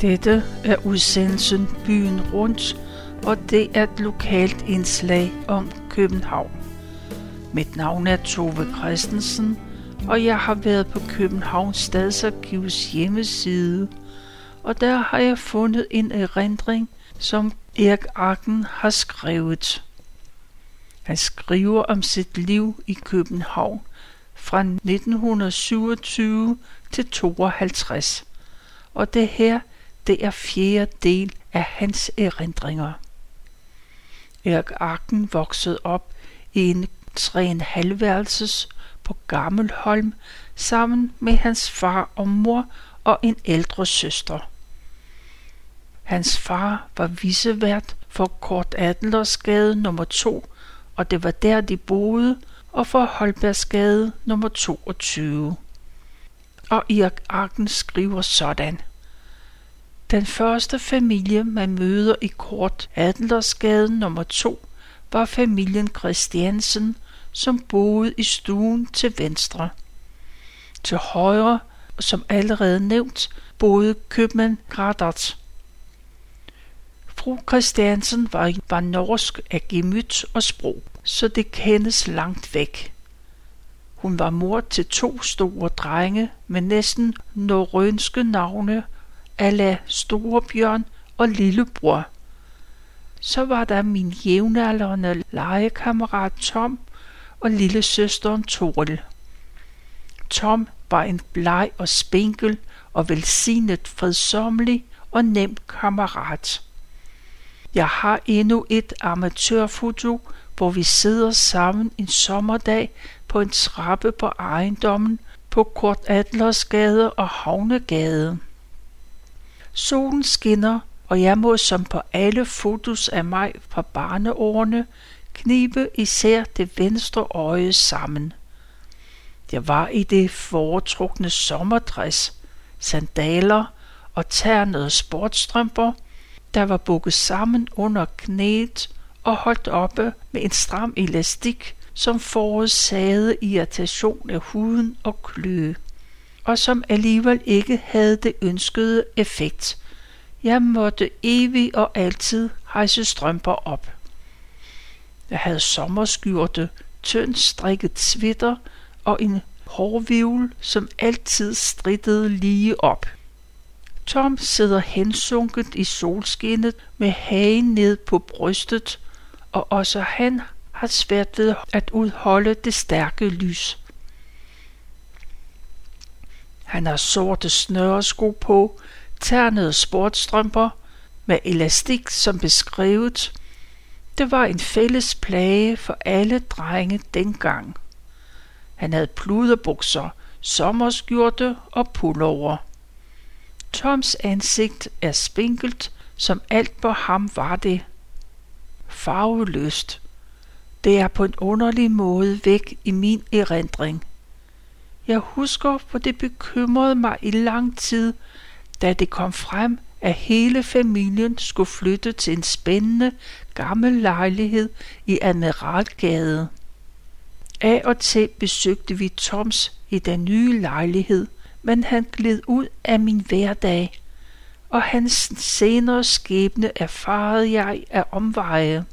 Dette er udsendelsen Byen Rundt, og det er et lokalt indslag om København. Mit navn er Tove Christensen, og jeg har været på Københavns Stadsarkivs hjemmeside, og der har jeg fundet en erindring, som Erik Arken har skrevet. Han skriver om sit liv i København fra 1927 til 52. Og det her, det er fjerde del af hans erindringer. Erik Arken voksede op i en 3,5 værelses på Gammelholm sammen med hans far og mor og en ældre søster. Hans far var visevært for Kort Adlersgade nummer 2, og det var der, de boede, og for Holbergsgade nummer 22. Og Erik Arken skriver sådan. Den første familie, man møder i Kort Adlersgade nummer 2, var familien Christiansen, som boede i stuen til venstre. Til højre, som allerede nævnt, boede købmand Gradert. Fru Christiansen var, var norsk af gemyt og sprog, så det kendes langt væk. Hun var mor til to store drenge med næsten norrønske navne, ala Storebjørn og Lillebror. Så var der min jævnaldrende legekammerat Tom og lille søsteren Toril. Tom var en bleg og spinkel og velsignet fredsomlig og nem kammerat. Jeg har endnu et amatørfoto, hvor vi sidder sammen en sommerdag på en trappe på ejendommen på Kort Adlersgade og Havnegade. Solen skinner, og jeg må som på alle fotos af mig fra barneårene knibe især det venstre øje sammen. Jeg var i det foretrukne sommerdress, sandaler og ternede sportstrømper, der var bukket sammen under knæet og holdt oppe med en stram elastik, som forårsagede irritation af huden og kløe, og som alligevel ikke havde det ønskede effekt. Jeg måtte evig og altid hejse strømper op. Jeg havde sommerskyrte, tynd strikket svitter og en hårvivl, som altid strittede lige op. Tom sidder hensunket i solskinnet med hagen ned på brystet, og også han har svært ved at udholde det stærke lys. Han har sorte snøresko på, ternede sportstrømper med elastik som beskrevet. Det var en fælles plage for alle drenge dengang. Han havde pluderbukser, sommerskjorte og pullover. Toms ansigt er spinkelt, som alt på ham var det. Farveløst. Det er på en underlig måde væk i min erindring. Jeg husker, for det bekymrede mig i lang tid, da det kom frem, at hele familien skulle flytte til en spændende gammel lejlighed i Admiralgade. Af og til besøgte vi Toms i den nye lejlighed, men han gled ud af min hverdag, og hans senere skæbne erfarede jeg af omveje.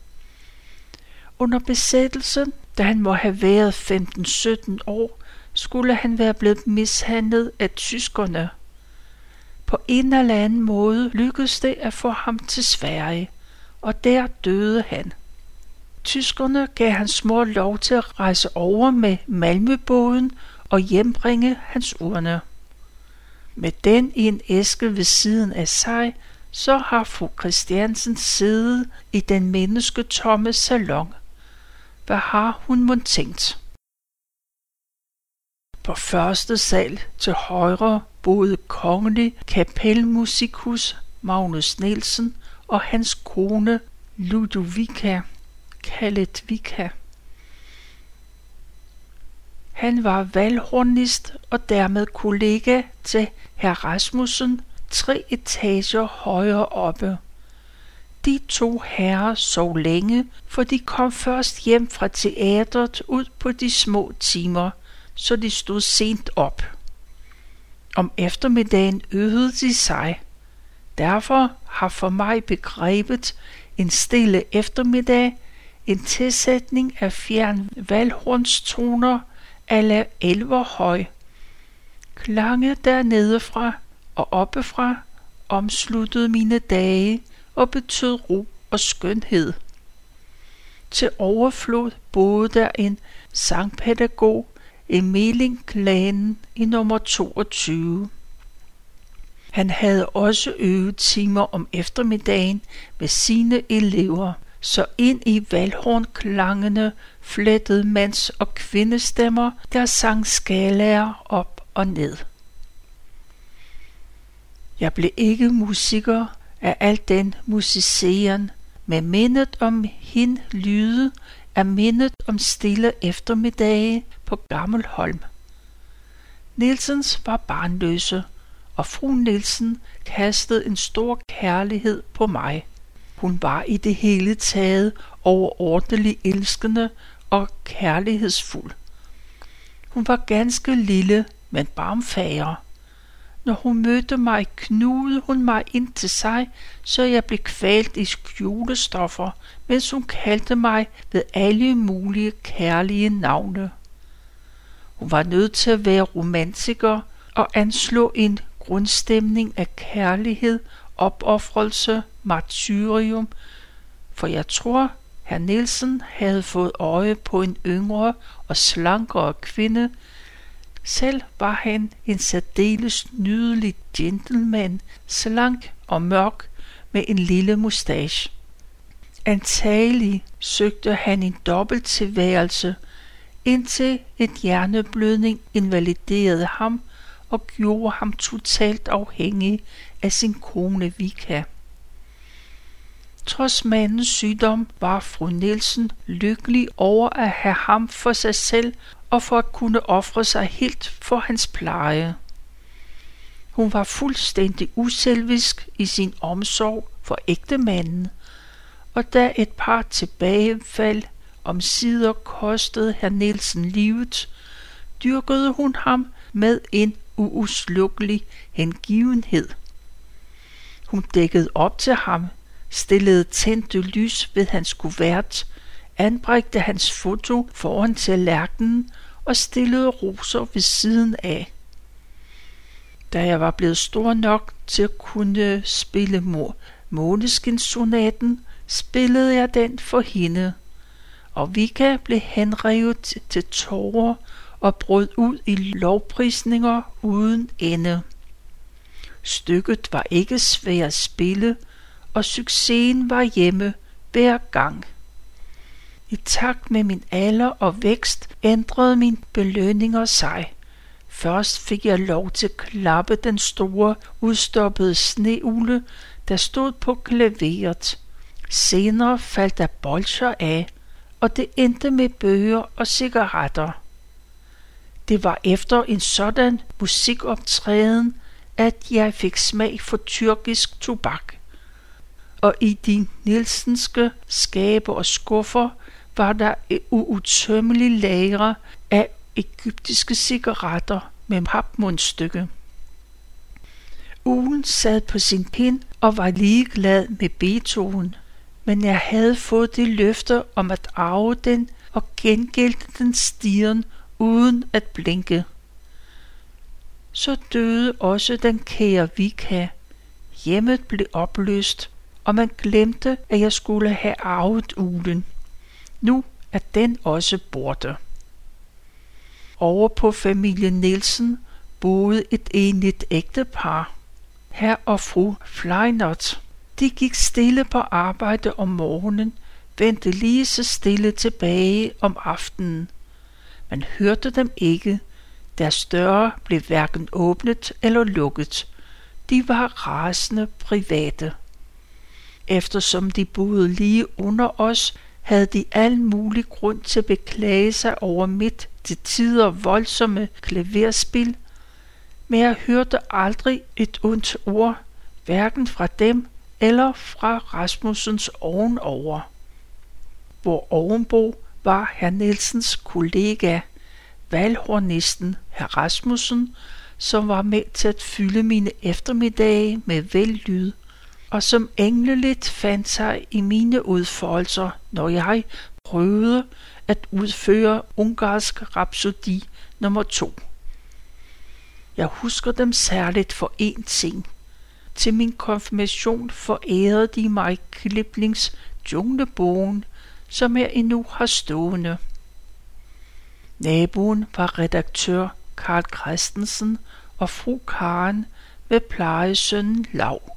Under besættelsen, da han må have været 15-17 år, skulle han være blevet mishandlet af tyskerne. På en eller anden måde lykkedes det at få ham til Sverige, og der døde han. Tyskerne gav hans mor lov til at rejse over med Malmøbåden og hjembringe hans urne. Med den i en æske ved siden af sig, så har fru Christiansen siddet i den mennesketomme salon. Hvad har hun mon tænkt? På første sal til højre boede kongelig kapelmusikus Magnus Nielsen og hans kone Ludovica, kaldet Vika. Han var valghornist og dermed kollega til herr Rasmussen tre etager højere oppe. De to herrer sov længe, for de kom først hjem fra teatret ud på de små timer, så de stod sent op. Om eftermiddagen øvede de sig. Derfor har for mig begrebet en stille eftermiddag en tilsætning af fjern valhornstoner ala elverhøj. Klange dernede fra og oppefra omsluttede mine dage og betød ro og skønhed. Til overflod boede der en sangpædagog i Meling-klanen i nummer 22. Han havde også øvet timer om eftermiddagen med sine elever, så ind i valhornklangene flettede mands- og kvindestemmer, der sang skalaer op og ned. Jeg blev ikke musiker af al den musiceren, med mindet om hin lyde er mindet om stille eftermiddage på Gammelholm. Nielsens var barnløse, og fru Nielsen kastede en stor kærlighed på mig. Hun var i det hele taget overordentlig elskende og kærlighedsfuld. Hun var ganske lille, men barmfager. Når hun mødte mig, knugede hun mig ind til sig, så jeg blev kvalt i skjulestoffer, mens hun kaldte mig ved alle mulige kærlige navne. Hun var nødt til at være romantiker og anslå en grundstemning af kærlighed, opoffrelse, martyrium, for jeg tror, herr Nielsen havde fået øje på en yngre og slankere kvinde, selv var han en særdeles nydelig gentleman, slank og mørk med en lille mustache. Antagelig søgte han en dobbelt tilværelse, indtil et hjerneblødning invaliderede ham og gjorde ham totalt afhængig af sin kone Vika. Trods mandens sygdom var fru Nielsen lykkelig over at have ham for sig selv og for at kunne ofre sig helt for hans pleje. Hun var fuldstændig uselvisk i sin omsorg for ægtemanden, og da et par tilbagefald om sider kostede herr Nielsen livet, dyrkede hun ham med en uudslukkelig hengivenhed. Hun dækkede op til ham, stillede tændte lys ved hans kuvert, anbragte hans foto foran tallerkenen og stillede roser ved siden af. Da jeg var blevet stor nok til at kunne spille mor Måneskinssonaten, spillede jeg den for hende, og Vika blev henrevet til tårer og brød ud i lovprisninger uden ende. Stykket var ikke svært at spille, og succesen var hjemme hver gang. I takt med min alder og vækst ændrede mine belønninger sig. Først fik jeg lov til at klappe den store, udstoppede sneugle, der stod på klaveret. Senere faldt der bolcher af, og det endte med bøger og cigaretter. Det var efter en sådan musikoptræden, at jeg fik smag for tyrkisk tobak. Og i de Nielsenske skabe og skuffer var der et uudtømmeligt lagre af egyptiske cigaretter med papmundstykke. Ugen sad på sin pind og var ligeglad med Beethoven, men jeg havde fået det løfte om at arve den og gengælde den stieren uden at blinke. Så døde også den kære Vika. Hjemmet blev opløst, og man glemte, at jeg skulle have arvet ulen. Nu er den også borte. Over på familien Nielsen boede et enligt ægtepar. Herr og fru Fleinert. De gik stille på arbejde om morgenen, vendte lige så stille tilbage om aftenen. Man hørte dem ikke. Deres døre blev hverken åbnet eller lukket. De var rasende private. Eftersom de boede lige under os, havde de al mulig grund til at beklage sig over mit til tider voldsomme klaverspil, men jeg hørte aldrig et ondt ord, hverken fra dem eller fra Rasmussens ovenover. Hvor ovenbo var herr Nielsens kollega, valhornisten herr Rasmussen, som var med til at fylde mine eftermiddage med vellyd og som engleligt fandt sig i mine udfoldelser, når jeg prøvede at udføre ungarsk rapsodi nummer 2. Jeg husker dem særligt for én ting. Til min konfirmation forærede de mig Kliplings junglebogen, som jeg endnu har stående. Naboen var redaktør Karl Christensen og fru Karen med plejesønnen Lav.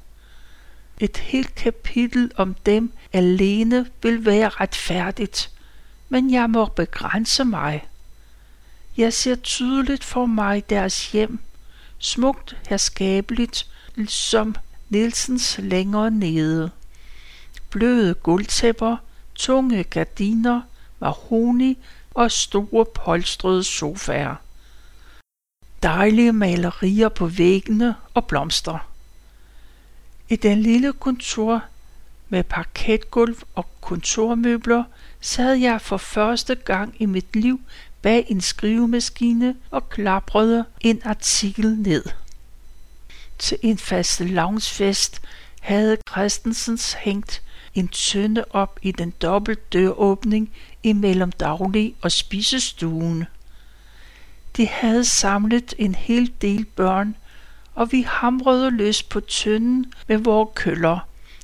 Et helt kapitel om dem alene vil være retfærdigt, men jeg må begrænse mig. Jeg ser tydeligt for mig deres hjem, smukt herskabeligt, som Nielsens længere nede. Bløde guldtæpper, tunge gardiner, mahoni og store polstrede sofaer. Dejlige malerier på væggene og blomster. I den lille kontor med parketgulv og kontormøbler sad jeg for første gang i mit liv bag en skrivemaskine og klaprede en artikel ned. Til en fast lavnsfest havde Christensens hængt en tønde op i den dobbelt døråbning imellem daglig og spisestuen. De havde samlet en hel del børn, og vi hamrede løs på tønden med vores køller,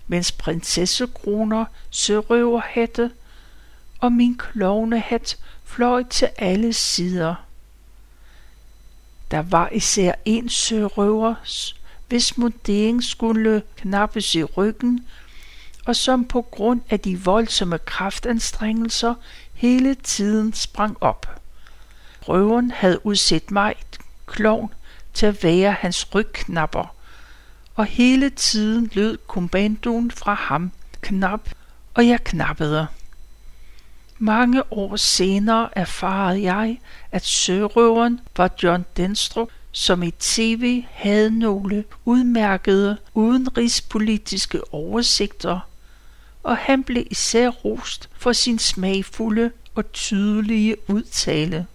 mens prinsessekroner, sørøverhatte og min klovnehat fløj til alle sider. Der var især en sørøver, hvis mundering skulle knappes i ryggen, og som på grund af de voldsomme kraftanstrengelser hele tiden sprang op. Røveren havde udset mig, klovn, til at være hans rygknapper, og hele tiden lød kommandoen fra ham knap, og jeg knappede. Mange år senere erfarede jeg, at sørøveren var John Denstrup, som i tv havde nogle udmærkede udenrigspolitiske oversigter, og han blev især rost for sin smagfulde og tydelige udtale.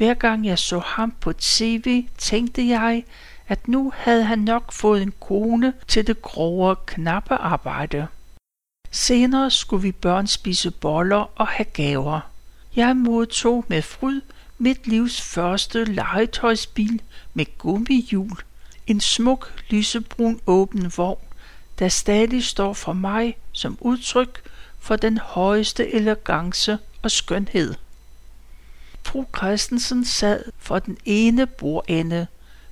Hver gang jeg så ham på tv, tænkte jeg, at nu havde han nok fået en kone til det grove knappearbejde. Senere skulle vi børn spise boller og have gaver. Jeg modtog med fryd mit livs første legetøjsbil med gummihjul. En smuk lysebrun åben vogn, der stadig står for mig som udtryk for den højeste elegance og skønhed. Fru Christensen sad for den ene bordende,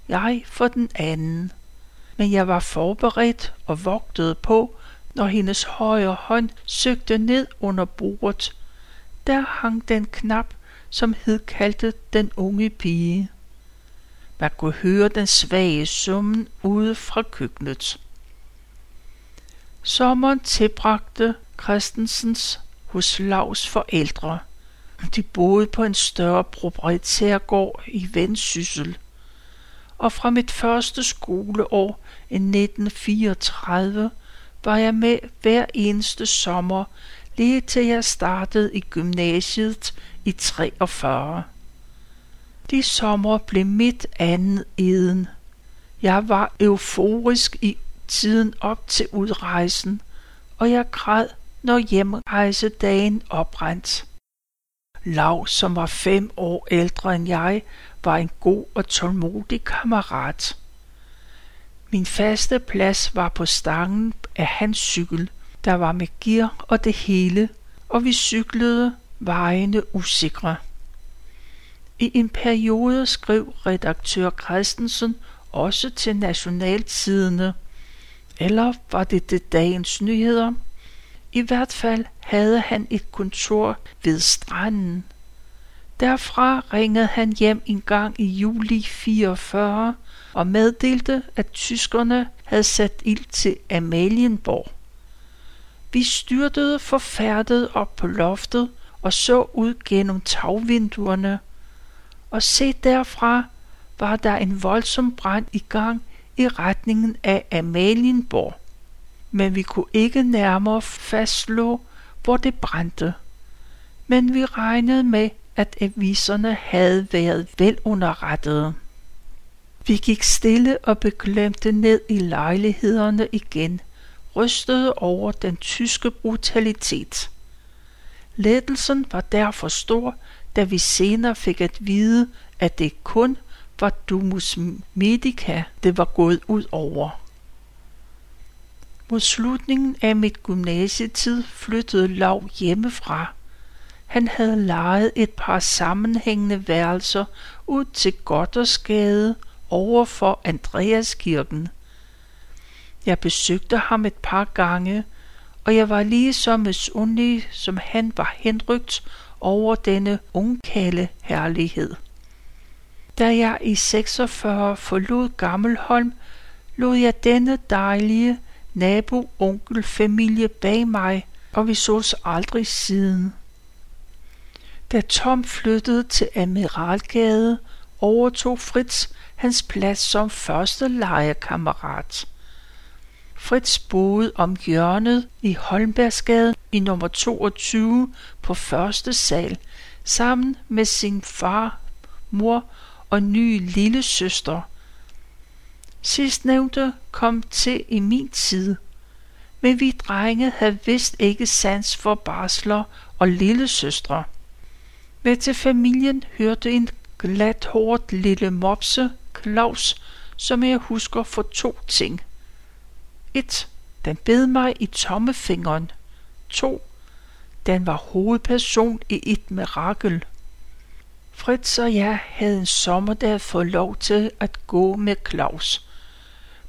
jeg for den anden. Men jeg var forberedt og vogtede på, når hendes højre hånd søgte ned under bordet. Der hang den knap, som hed kaldte den unge pige. Man kunne høre den svage summen ude fra køkkenet. Sommeren tilbragte Christensens hos Lavs forældre. De boede på en større proprietærgård i Vendsyssel. Og fra mit første skoleår i 1934 var jeg med hver eneste sommer, lige til jeg startede i gymnasiet i 43. De sommer blev mit andet eden. Jeg var euforisk i tiden op til udrejsen, og jeg græd, når hjemrejsedagen oprandt. Lav, som var fem år ældre end jeg, var en god og tålmodig kammerat. Min faste plads var på stangen af hans cykel. Der var med gear og det hele, og vi cyklede vejene usikre. I en periode skrev redaktør Christensen også til Nationaltidene, eller var det det dagens nyheder? I hvert fald havde han et kontor ved stranden. Derfra ringede han hjem en gang i juli 44 og meddelte, at tyskerne havde sat ild til Amalienborg. Vi styrtede forfærdet op på loftet og så ud gennem tagvinduerne, og se derfra var der en voldsom brand i gang i retningen af Amalienborg. Men vi kunne ikke nærmere fastslå, hvor det brændte. Men vi regnede med, at aviserne havde været velunderrettede. Vi gik stille og beglemte ned i lejlighederne igen, rystede over den tyske brutalitet. Lettelsen var derfor stor, da vi senere fik at vide, at det kun var Dumus Medica, det var gået ud over. Mod slutningen af mit gymnasietid flyttede Lav hjemmefra. Han havde lejet et par sammenhængende værelser ud til Goddersgade over for Andreaskirken. Jeg besøgte ham et par gange, og jeg var lige så misundelig, som han var henrygt over denne ungkale herlighed. Da jeg i 46 forlod Gammelholm, lod jeg denne dejlige nabo-onkel-familie bag mig, og vi sås aldrig siden. Da Tom flyttede til Admiralgade, overtog Fritz hans plads som første legekammerat. Fritz boede om hjørnet i Holmbergsgade i nummer 22 på første sal, sammen med sin far, mor og nye lille søster. Sidstnævnte kom til i min tid, men vi drenge havde vist ikke sans for barsler og lillesøstre. Med til familien hørte en hårdt lille mopse, Claus, som jeg husker for to ting. 1. Den bed mig i tommefingeren. 2. Den var hovedperson i et mirakel. Fritz og jeg havde en sommerdag fået lov til at gå med Claus.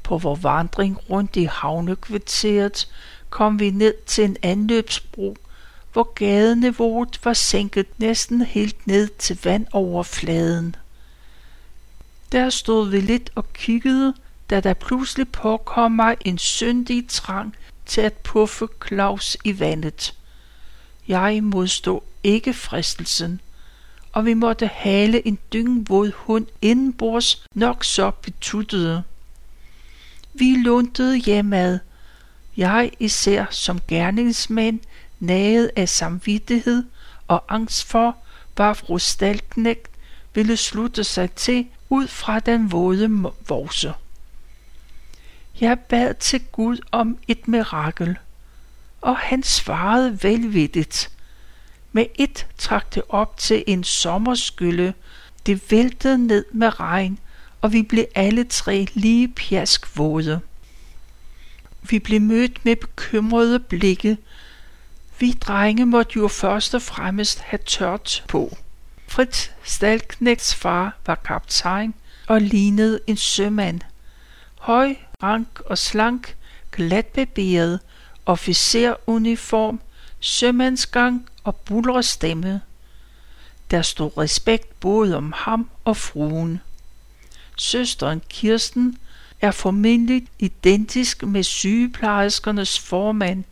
På vores vandring rundt i havnekvarteret kom vi ned til en anløbsbro, hvor gadeniveauet var sænket næsten helt ned til vandoverfladen. Der stod vi lidt og kiggede, da der pludselig påkom mig en syndig trang til at puffe Claus i vandet. Jeg modstod ikke fristelsen, og vi måtte hale en dyngvåd hund indenbords nok så betuttede. Vi luntede hjemad, jeg især som gerningsmand, naget af samvittighed og angst for, hvad fru Stalknægt ville slutte sig til ud fra den våde vorse. Jeg bad til Gud om et mirakel, og han svarede velvilligt. Med et trak det op til en sommerskylle, det væltede ned med regn, og vi blev alle tre lige pjaskvåde. Vi blev mødt med bekymrede blikke. Vi drenge måtte jo først og fremmest have tørt på. Fritz Stalknægts far var kaptajn og lignede en sømand. Høj, rank og slank, glatbeberet, officeruniform, sømandsgang og bullerstemme. Der stod respekt både om ham og fruen. Søsteren Kirsten er formentlig identisk med sygeplejerskernes formand,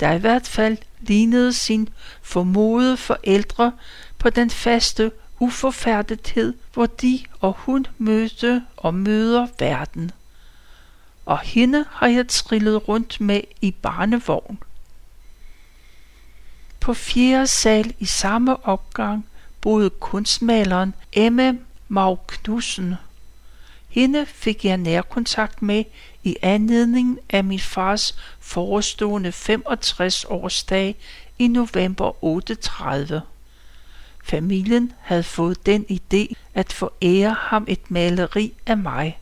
der i hvert fald lignede sin formodede forældre på den faste uforfærdethed, hvor de og hun mødte og møder verden. Og hende har jeg trillet rundt med i barnevogn. På fjerde sal i samme opgang boede kunstmaleren Emma Mau Knudsen. Hende fik jeg nærkontakt med i anledning af min fars forestående 65 årsdag i november 38. Familien havde fået den idé at forære ham et maleri af mig.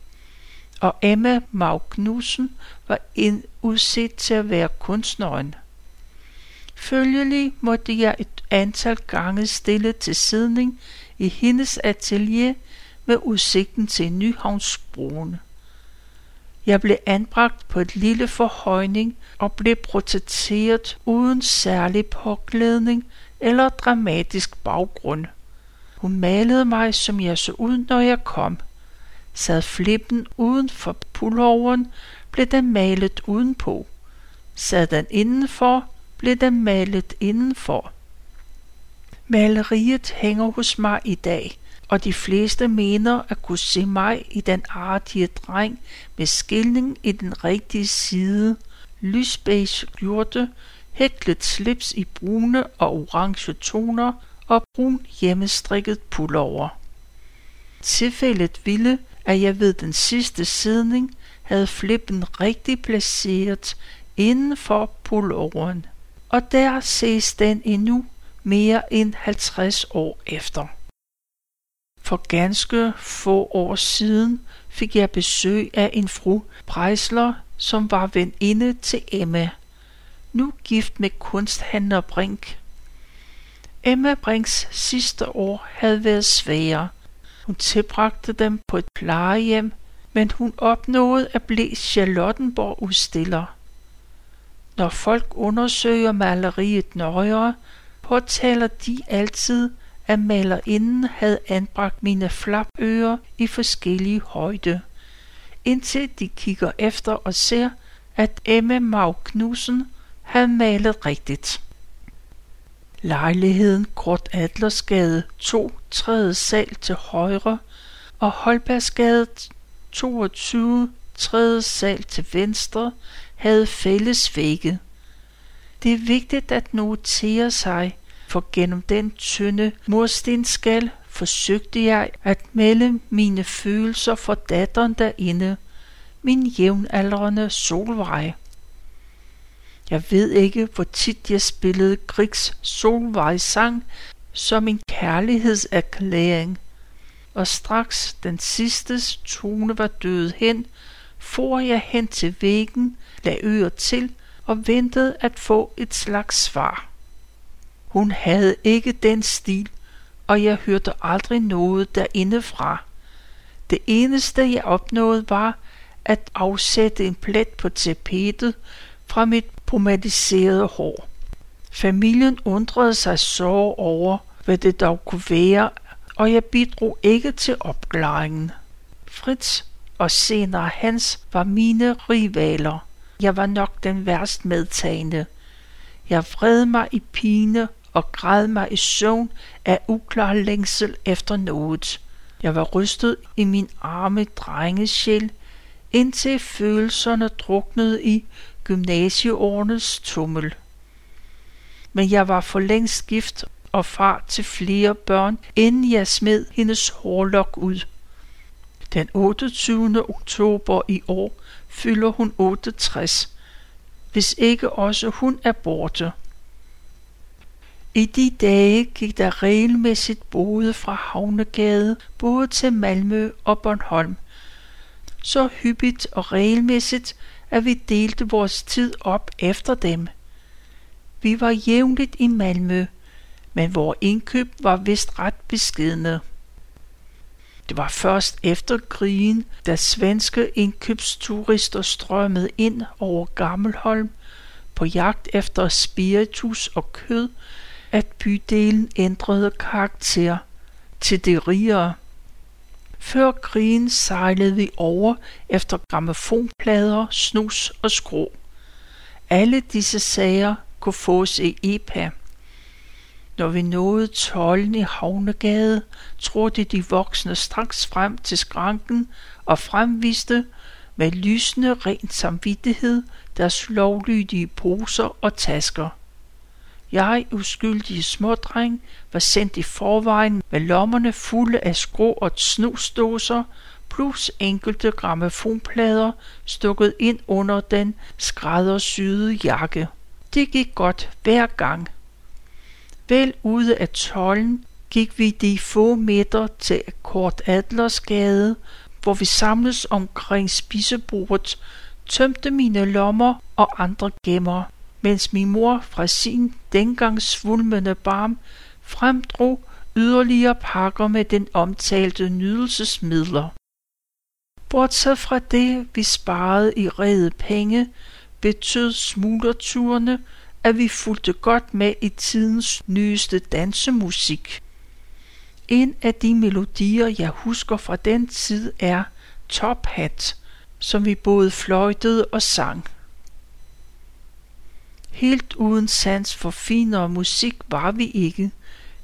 Og Emma Magnussen var en udset til at være kunstneren. Følgelig måtte jeg et antal gange stille til sidning i hendes atelier med udsigten til Nyhavnsbroen. Jeg blev anbragt på et lille forhøjning og blev protesteret uden særlig påklædning eller dramatisk baggrund. Hun malede mig, som jeg så ud, når jeg kom. Sad flippen uden for pulloveren, blev den malet udenpå. Sad den indenfor, blev den malet indenfor. Maleriet hænger hos mig i dag, og de fleste mener at kunne se mig i den artige dreng med skilning i den rigtige side, lysbeige skjorte, hæklet slips i brune og orange toner og brun hjemmestrikket pullover. Tilfældet ville, at jeg ved den sidste sidning havde flippen rigtig placeret inden for pulloveren, og der ses den endnu mere end 50 år efter. For ganske få år siden fik jeg besøg af en fru Preisler, som var veninde til Emma, nu gift med kunsthandler Brink. Emma Brinks sidste år havde været svære. Hun tilbragte dem på et plejehjem, men hun opnåede at blive Charlottenborg-udstiller. Når folk undersøger maleriet nøjere, påtaler de altid, at malerinden havde anbragt mine flapører i forskellige højde, indtil de kigger efter og ser, at Emma Mau Knudsen havde malet rigtigt. Lejligheden Kort Adlersgade 2, 3. sal til højre og Holbergsgade 22, 3. sal til venstre havde fælles vægge. Det er vigtigt at notere sig, for gennem den tynde murstenskal forsøgte jeg at melde mine følelser for datteren derinde, min jævnaldrende Solvej. Jeg ved ikke, hvor tit jeg spillede Grigs Solvej sang som en kærlighedserklæring, og straks den sidste tone var død hen, for jeg hen til væggen, lagde øer til og ventede at få et slags svar. Hun havde ikke den stil, og jeg hørte aldrig noget derindefra. Det eneste jeg opnåede var at afsætte en plet på tapetet fra mit pomadiserede hår. Familien undrede sig så over, hvad det dog kunne være, og jeg bidrog ikke til opklaringen. Fritz og senere Hans var mine rivaler. Jeg var nok den værst medtagende. Jeg vred mig i pine og græd mig i søvn af uklar længsel efter noget. Jeg var rystet i min arme drengesjæl, indtil følelserne druknede i gymnasieårenes tummel. Men jeg var for længst gift og far til flere børn, inden jeg smed hendes hårlok ud. Den 28. oktober i år fylder hun 68, hvis ikke også hun er borte. I de dage gik der regelmæssigt både fra Havnegade både til Malmø og Bornholm. Så hyppigt og regelmæssigt, at vi delte vores tid op efter dem. Vi var jævnligt i Malmø, men vores indkøb var vist ret beskidende. Det var først efter krigen, da svenske indkøbsturister strømmede ind over Gammelholm på jagt efter spiritus og kød, at bydelen ændrede karakter til det rigere. Før krigen sejlede vi over efter gramofonplader, snus og skrå. Alle disse sager kunne fås i EPA. Når vi nåede tollen i Havnegade, trådte de voksne straks frem til skranken og fremviste med lysende ren samvittighed deres lovlydige poser og tasker. Jeg, uskyldige smådreng, var sendt i forvejen med lommerne fulde af skrå og snusdåser, plus enkelte grammofonplader stukket ind under den skræddersyede jakke. Det gik godt hver gang. Vel ude af tollen gik vi de få meter til Kort Adlersgade, hvor vi samles omkring spisebordet, tømte mine lommer og andre gemmer mens min mor fra sin dengang svulmende barm fremdrog yderligere pakker med den omtalte nydelsesmidler. Bortset fra det, vi sparede i rede penge, betød smuglerturene, at vi fulgte godt med i tidens nyeste dansemusik. En af de melodier, jeg husker fra den tid, er Top Hat, som vi både fløjtede og sang. Helt uden sans for finere musik var vi ikke,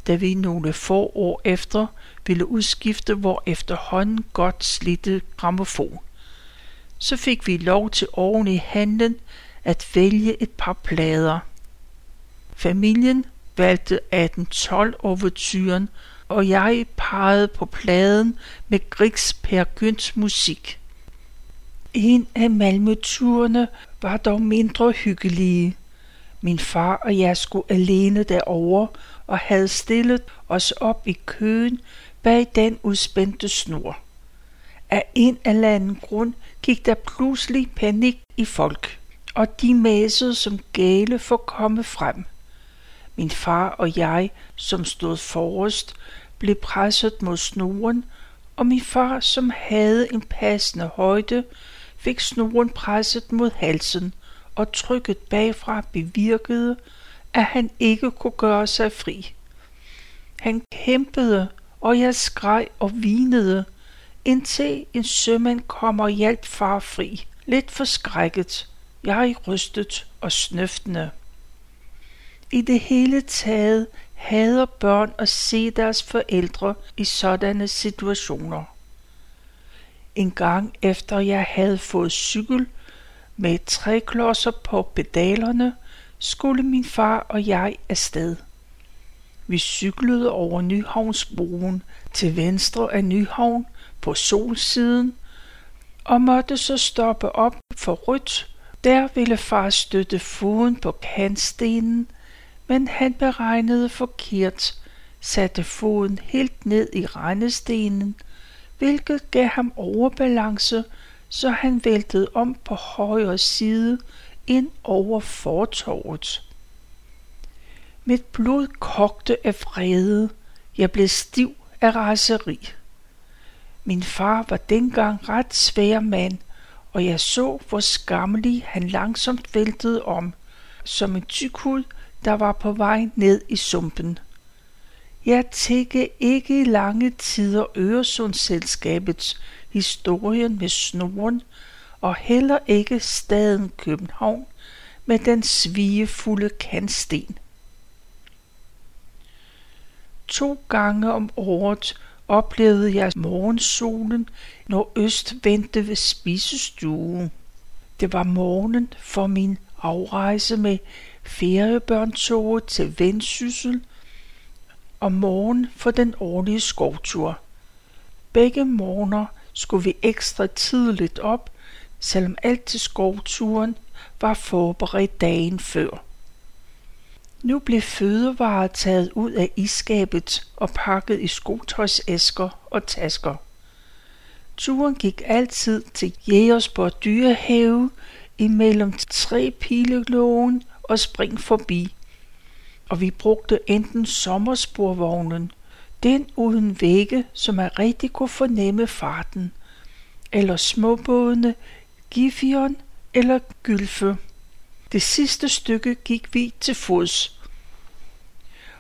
da vi nogle få år efter ville udskifte vor efterhånden godt slidte gramofon. Så fik vi lov til oven i handlen at vælge et par plader. Familien valgte 1812 overturen og jeg pegede på pladen med Grigs Per Gyns musik. En af malmeturene var dog mindre hyggelige. Min far og jeg skulle alene derover og havde stillet os op i køen bag den udspændte snor. Af en eller anden grund gik der pludselig panik i folk, og de mæsede som gale for at komme frem. Min far og jeg, som stod forrest, blev presset mod snoren, og min far, som havde en passende højde, fik snoren presset mod halsen, og trykket bagfra bevirkede, at han ikke kunne gøre sig fri. Han kæmpede, og jeg skreg og vinede, indtil en sømand kom og hjalp far fri. Lidt forskrækket, jeg rystet og snøftende. I det hele taget hader børn at se deres forældre i sådanne situationer. En gang efter jeg havde fået cykel med tre klodser på pedalerne, skulle min far og jeg afsted. Vi cyklede over Nyhavnsbroen til venstre af Nyhavn på solsiden og måtte så stoppe op for rødt. Der ville far støtte foden på kantstenen, men han beregnede forkert, satte foden helt ned i rendestenen, hvilket gav ham overbalance, så han væltede om på højre side ind over fortorvet. Mit blod kogte af vrede. Jeg blev stiv af raseri. Min far var dengang ret svær mand, og jeg så, hvor skammelig han langsomt væltede om, som en tykhud, der var på vej ned i sumpen. Jeg tække ikke i lange tider Øresundsselskabets historien med snoren, og heller ikke staden København med den svigefulde kantsten. To gange om året oplevede jeg morgensolen, når øst vendte ved spisestuen. Det var morgenen for min afrejse med feriebørntoget til Vendsyssel og morgen for den årlige skovtur. Begge morgener skulle vi ekstra tidligt op, selvom alt til skovturen var forberedt dagen før. Nu blev fødevarer taget ud af iskabet og pakket i skotøjsæsker og tasker. Turen gik altid til Jægersborg dyrehave imellem tre pilelågen og spring forbi. Og vi brugte enten sommersporvognen, den uden vægge, som er rigtig kunne fornemme farten, eller småbådene, Gifion eller Gylfe. Det sidste stykke gik vi til fods.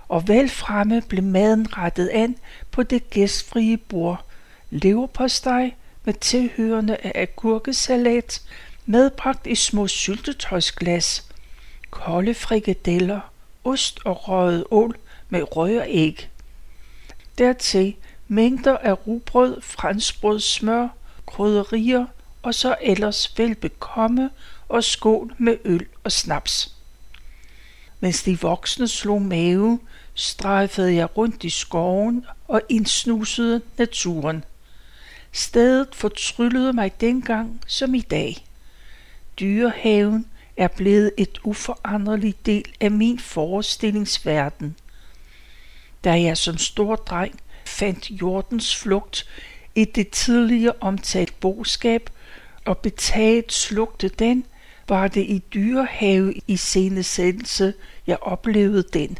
Og vel fremme blev maden rettet an på det gæstfrie bord. Leverpostej med tilhørende af agurkesalat, medbragt i små syltetøjsglas, kolde frikadeller, ost og røget ål med røg og æg. Dertil mængder af rugbrød, franskbrød, smør, krydderier og så ellers velbekomme og skål med øl og snaps. Mens de voksne slog mave, strejfede jeg rundt i skoven og indsnusede naturen. Stedet fortryllede mig dengang som i dag. Dyrehaven er blevet et uforanderligt del af min forestillingsverden. Da jeg som stor dreng fandt jordens flugt i det tidligere omtalt boskab og betaget slugte den, var det i dyrehave i scenesættelse, jeg oplevede den.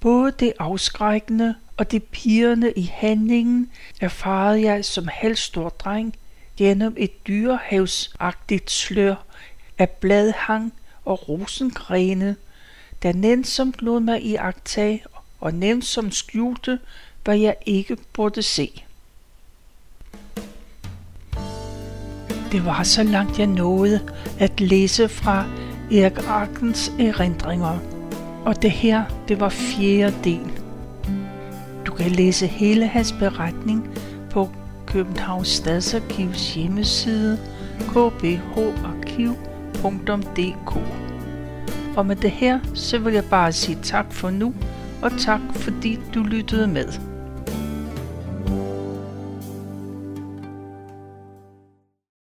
Både det afskrækkende og det pirrende i handlingen erfarede jeg som halvstor dreng gennem et dyrehavsagtigt slør af bladhang og rosengrene, der nænsomt lod mig i agtage og nænsomt skjulte, hvad jeg ikke burde se. Det var så langt jeg nåede at læse fra Erik Arkens erindringer. Og det her, det var fjerde del. Du kan læse hele hans beretning på Københavns Stadsarkivs hjemmeside kbharkiv.dk Og med det her, så vil jeg bare sige tak for nu, og tak fordi du lyttede med.